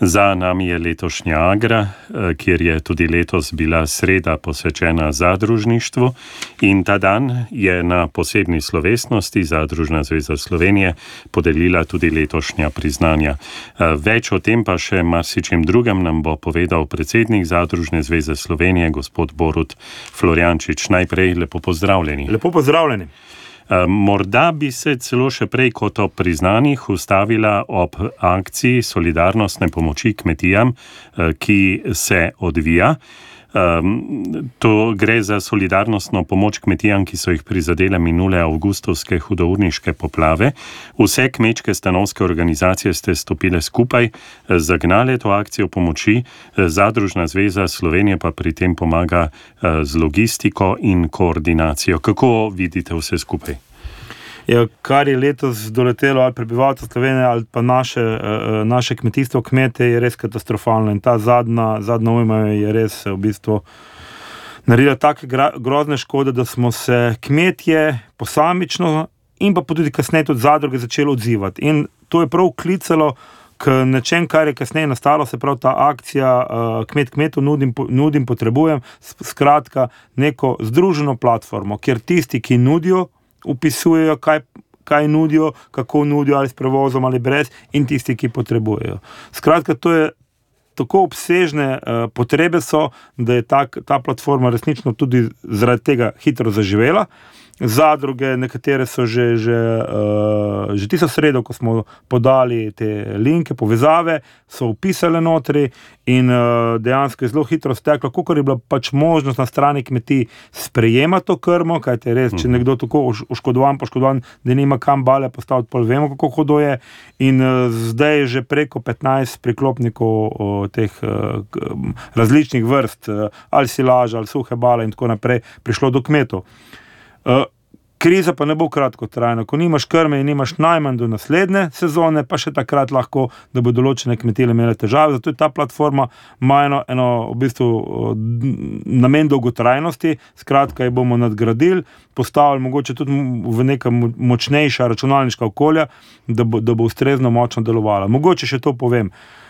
Za nami je letošnja Agra, eh, kjer je tudi letos bila sreda posvečena zadružništvu in ta dan je na posebni slovesnosti Zadružna zveza Slovenije podelila tudi letošnja priznanja. Eh, več o tem pa še marsičem drugem nam bo povedal predsednik Zadružne zveze Slovenije, gospod Borut Florjančič. Najprej lepo pozdravljeni. Lepo pozdravljeni. Eh, morda bi se celo še prej kot o priznanjih ustavila ob akciji solidarnostne pomoči kmetijam, eh, ki se odvija. To gre za solidarnostno pomoč kmetijam, ki so jih prizadele minule avgustovske hudourniške poplave. Vse kmečke stanovske organizacije ste stopile skupaj, eh, zagnale to akcijo pomoči, Zadružna zveza Slovenije pa pri tem pomaga z logistiko in koordinacijo. Kako vidite vse skupaj? Je, kar je letos doletelo ali prebivalce Slovenije ali pa naše, uh, naše kmetijstvo, kmete, je res katastrofalno. In ta zadnja, zadnja ujma je res v bistvu naredila tako grozne škode, da smo se kmetje posamično in pa tudi kasneje tudi zadruge začeli odzivati. In to je prav klicalo. K nečem, kar je kasneje nastalo, se pravi ta akcija, uh, kmet kmetu nudim, nudim, potrebujem, skratka, neko združeno platformo, kjer tisti, ki nudijo, upisujejo, kaj, kaj nudijo, kako nudijo, ali s prevozom ali brez, in tisti, ki potrebujejo. Skratka, to je. Tako obsežne uh, potrebe so, da je ta, ta platforma resnično tudi zaradi tega hitro zaživela. Uh, zadruge, nekatere so že, že, uh, že tisto sredo, ko smo podali te linke, povezave, so upisale notri in uh, dejansko je zelo hitro steklo, kako je bila pač možnost na strani kmetij sprejemati to krmo, kaj te res, če mhm. nekdo tako oškodovan, poškodovan, da nima kam bale postaviti, pa vemo, kako hodo je. In uh, zdaj je že preko 15 priklopnikov uh, teh uh, različnih vrst, uh, ali silaža, ali suhe bale in tako naprej, prišlo do kmetov. Uh, kriza pa ne bo kratkotrajna. Ko nimaš krme in nimaš najmanj do naslednje sezone, pa še takrat lahko, da bo določene kmetije imele težave. Zato je ta platforma majno eno v bistvu namen dolgotrajnosti, skratka, jo bomo nadgradili, postavili mogoče tudi v neka močnejša računalniška okolja, da bo, da bo ustrezno močno delovala. Mogoče še to povem. Eh,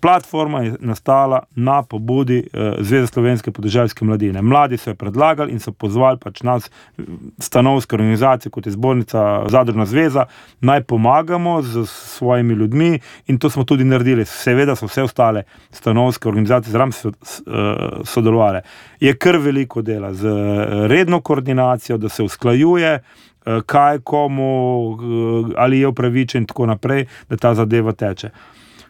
platforma je nastala na pobudi eh, Zveze slovenske podeželjske mladine. Mladi so jo predlagali in so pozvali pač nas, stanovske organizacije, kot je zbornica Zadružna zveza, naj pomagamo z svojimi ljudmi in to smo tudi naredili. Seveda so vse ostale stanovske organizacije zraven eh, sodelovali. Je kar veliko dela z redno koordinacijo, da se usklajuje. Kaj komu, ali je upravičen, in tako naprej, da ta zadeva teče.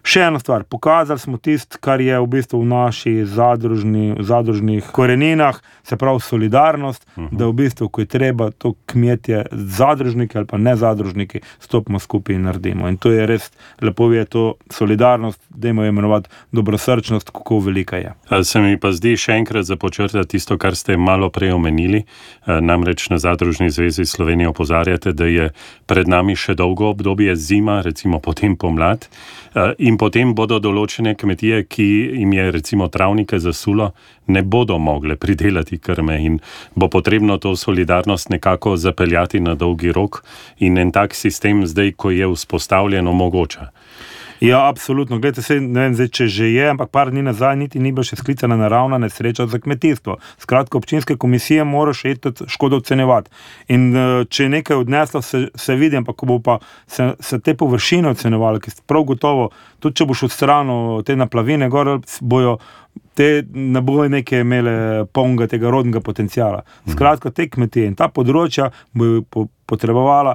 Še ena stvar, pokazali smo tisto, kar je v bistvu v naših zadružni, zadružnih koreninah, se pravi solidarnost, uh mhm. -huh. da v bistvu, ko je treba to kmetje, zadružniki ali pa ne zadružniki, stopimo skupaj in naredimo. In to je res lepo, je to solidarnost, da imamo imenovati dobrosrčnost, kako velika je. Se mi pa zdi še enkrat započrtati tisto, kar ste malo prej omenili. Namreč na Zadružni zvezi Slovenije opozarjate, da je pred nami še dolgo obdobje zima, recimo potem pomlad. In potem bodo določene kmetije, ki jim je recimo travnike zasulo, ne bodo mogle pridelati krme in bo potrebno to solidarnost nekako zapeljati na dolgi rok in en tak sistem zdaj, ko je vzpostavljen, omogoča. Ja, absolutno. Glede, se, ne vem, zdaj, če že je, ampak par dni nazaj niti ni bila še sklicana naravna nesreča za kmetijstvo. Skratka, občinske komisije morajo še škodo ocenjevati. In eh, če je nekaj odneslo, se, se vidi, ampak ko bo pa se, se te površine ocenjevali, ki so prav gotovo, tudi če boš odstranil te naplavine, gor bojo. Te ne bojo neke imele polnega tega rodnega potencijala. Mhm. Skratka, te kmetije in ta področja bojo potrebovala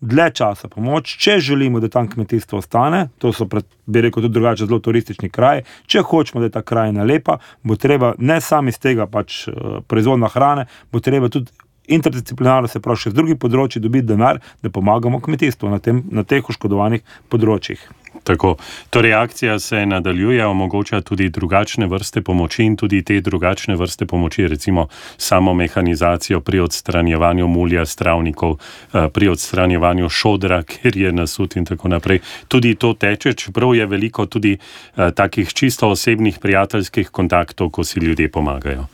dlje časa pomoč, če želimo, da tam kmetijstvo ostane, to so, pred, bi rekel, tudi drugače zelo turistični kraj. Če hočemo, da je ta krajina lepa, bo treba ne samo iz tega pač uh, proizvodna hrane, bo treba tudi. Interdisciplinarno se pravi, še z drugih področji dobiti denar, da pomagamo kmetijstvu na, tem, na teh oškodovanih področjih. Tako. Torej, akcija se nadaljuje, omogoča tudi drugačne vrste pomoči in tudi te drugačne vrste pomoči, recimo samo mehanizacijo pri odstranjevanju mulja, stravnikov, eh, pri odstranjevanju šodra, ker je nasut in tako naprej. Tudi to teče, čeprav je veliko tudi eh, takih čisto osebnih prijateljskih kontaktov, ko si ljudje pomagajo.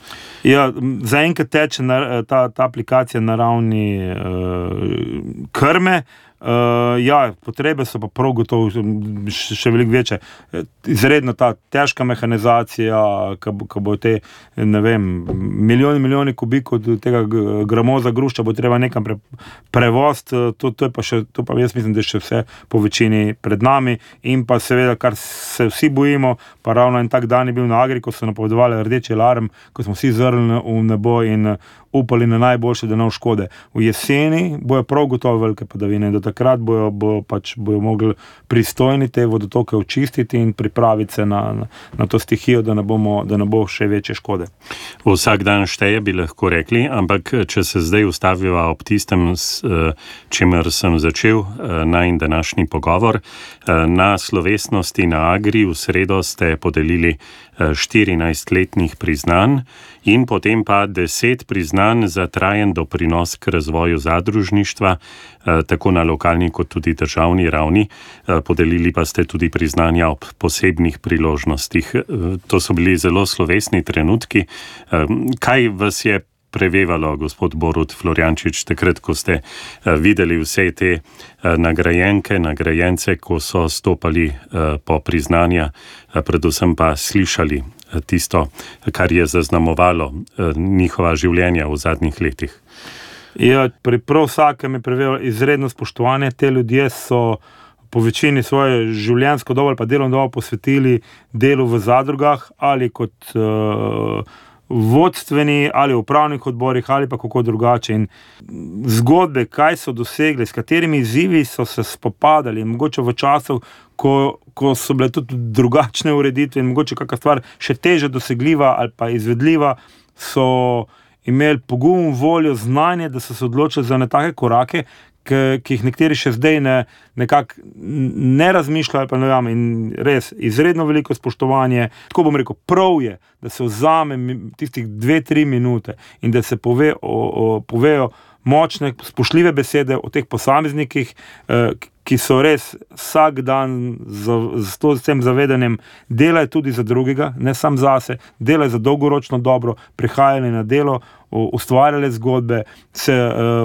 Ja, Zaenkrat teče ta, ta aplikacija na ravni uh, krme. Uh, ja, potrebe so pa prav gotovo še, še veliko večje. Izredno ta težka mehanizacija, ko bo te vem, milijoni, milijoni kubikov tega gramoza grušča, bo treba nekam pre, prevost. To, to, pa še, to pa jaz mislim, da je še vse po večini pred nami. In pa seveda, kar se vsi bojimo, pa ravno en tak dan je bil na Agri, ko so napovedovali rdeči alarm, ko smo vsi zrli v nebo in upali na najboljše, da ne bo škode. V jeseni bojo prav gotovo velike padavine takrat bojo, bojo, pač, bojo mogli pristojni te vodotoke očistiti in pripraviti se na, na, na to stihijo, da ne, bomo, da ne bo še večje škode. Vsak dan šteje, bi lahko rekli, ampak če se zdaj ustaviva ob tistem, s eh, čimer sem začel eh, naj današnji pogovor, eh, na slovesnosti na Agri v sredo ste podelili 14 letnih priznanj in potem pa 10 priznanj za trajen doprinos k razvoju zadružništva, tako na lokalni kot tudi državni ravni. Podelili pa ste tudi priznanja ob posebnih priložnostih. To so bili zelo slovesni trenutki. Kaj vas je prevevalo, gospod Borut Floriančič, takrat, ko ste uh, videli vse te uh, nagrajenke, nagrajence, ko so stopali uh, po priznanja, predvsem pa slišali tisto, kar je zaznamovalo njihova življenja v zadnjih letih. Ja, pri prav vsakem je prevevalo izredno spoštovanje. Te ljudje so po večini svoje življenjsko dobo ali pa delovno dobo posvetili delu v zadrugah ali kot. Uh, vodstveni ali upravnih odborih, ali pa kako drugače. In zgodbe, kaj so dosegli, s katerimi izzivi so se spopadali, mogoče v času, ko, ko so bile tudi drugačne ureditve in mogoče kakšna stvar še teže dosegljiva ali pa izvedljiva, so imeli pogum, voljo, znanje, da so se odločili za ne take korake, ki jih nekateri še zdaj ne, ne razmišljajo. Ne vem, in res izredno veliko spoštovanje. Tako bom rekel, prav je, da se vzame tistih dve, tri minute in da se pove, o, o, povejo močne, spoštljive besede o teh posameznikih, eh, ki so res vsak dan z, z, to, z tem zavedanjem, delajo tudi za drugega, ne samo za sebe, delajo za dolgoročno dobro, prihajali na delo, ustvarjali zgodbe, se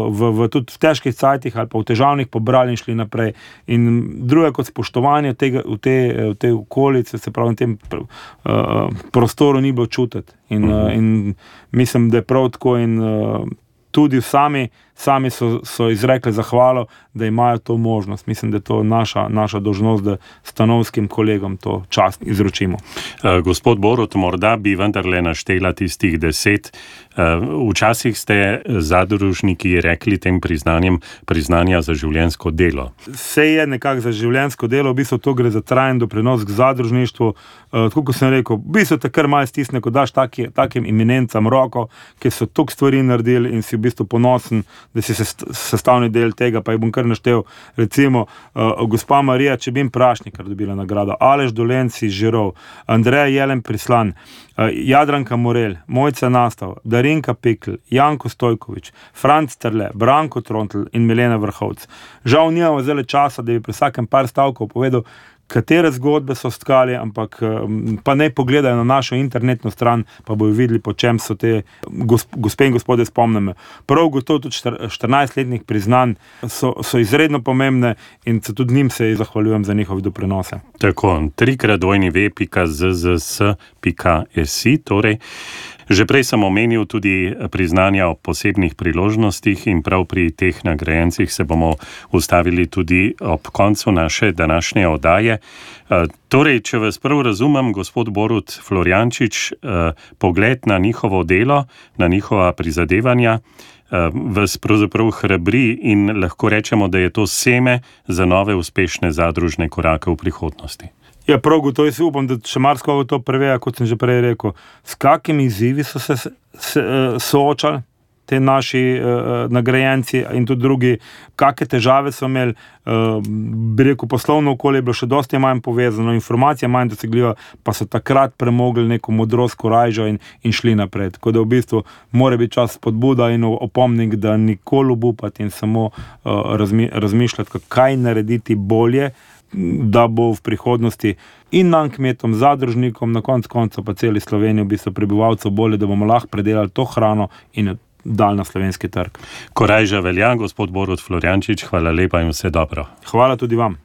v, v, tudi v težkih cajtih ali pa v težavnih pobrali in šli naprej. In druga kot spoštovanje tega, v, te, v te okolice, se pravi, v tem uh, prostoru ni bilo čutiti. In, uh, in mislim, da je prav tako. In, uh, tudi sami, sami so, so izrekli zahvalo, da imajo to možnost. Mislim, da je to naša, naša dožnost, da stanovskim kolegom to čast izročimo. Uh, gospod Borod, morda bi vendarle naštela tistih deset. Uh, včasih ste zadružniki rekli tem priznanjem priznanja za življensko delo. Vse je nekako za življensko delo, v bistvu to gre za trajen doprinos k zadružništvu. Uh, tako kot sem rekel, v bistvu te kar malo stisne, ko daš taki, takim iminencam roko, ki so toliko stvari naredili in si v bistvu ponosen, da si sestavni del tega. Pa jih bom kar naštel. Recimo, uh, gospa Marija, če bi jim prašnik, kar dobila nagrado, Alež Dolenci, Žirov, Andreja Jelen Prislan, uh, Jadranka Morel, Mojca Nastav, Darinka Pikl, Janko Stojkovič, Franc Terle, Branko Trontl in Milena Vrhovc. Žal nimamo zelo časa, da bi pri vsakem par stavkov povedal, katere zgodbe so stkali, ampak pa ne pogledajo na našo internetno stran, pa bojo videli, po čem so te gospe in gospode spomnili. Prav gotovo tudi 14-letnih priznanj so, so izredno pomembne in se tudi njim se zahvaljujem za njihove doprinose. Tako, trikrat dvojni ve.zzs.si, torej. Že prej sem omenil tudi priznanja o posebnih priložnostih in prav pri teh nagrajencih se bomo ustavili tudi ob koncu naše današnje oddaje. Eh, torej, če vas prav razumem, gospod Borut Floriančič, eh, pogled na njihovo delo, na njihova prizadevanja. Eh, vas pravzaprav hrabri in lahko rečemo, da je to seme za nove uspešne zadružne korake v prihodnosti. Ja, prav gotovo jaz upam, da še marsikaj to preveja, kot sem že prej rekel. S kakimi izzivi so se, se, se uh, soočali ti naši uh, nagrajenci in tudi drugi, kakšne težave so imeli. Uh, bi rekel, poslovno okolje je bilo še dosti manj povezano, informacija manj dosegljiva, pa so takrat premogli neko modrost, korajžo in, in šli naprej. Tako da v bistvu mora biti čas spodbuda in opomnik, da nikoli obupati in samo uh, razmi, razmišljati, kaj narediti bolje da bo v prihodnosti in nam, kmetom, zadružnikom, na koncu konca pa celi Sloveniji, v bistvu prebivalcev bolje, da bomo lahko predelali to hrano in dal na slovenski trg. Korajža velja, gospod Borod Florjančič, hvala lepa in vse dobro. Hvala tudi vam.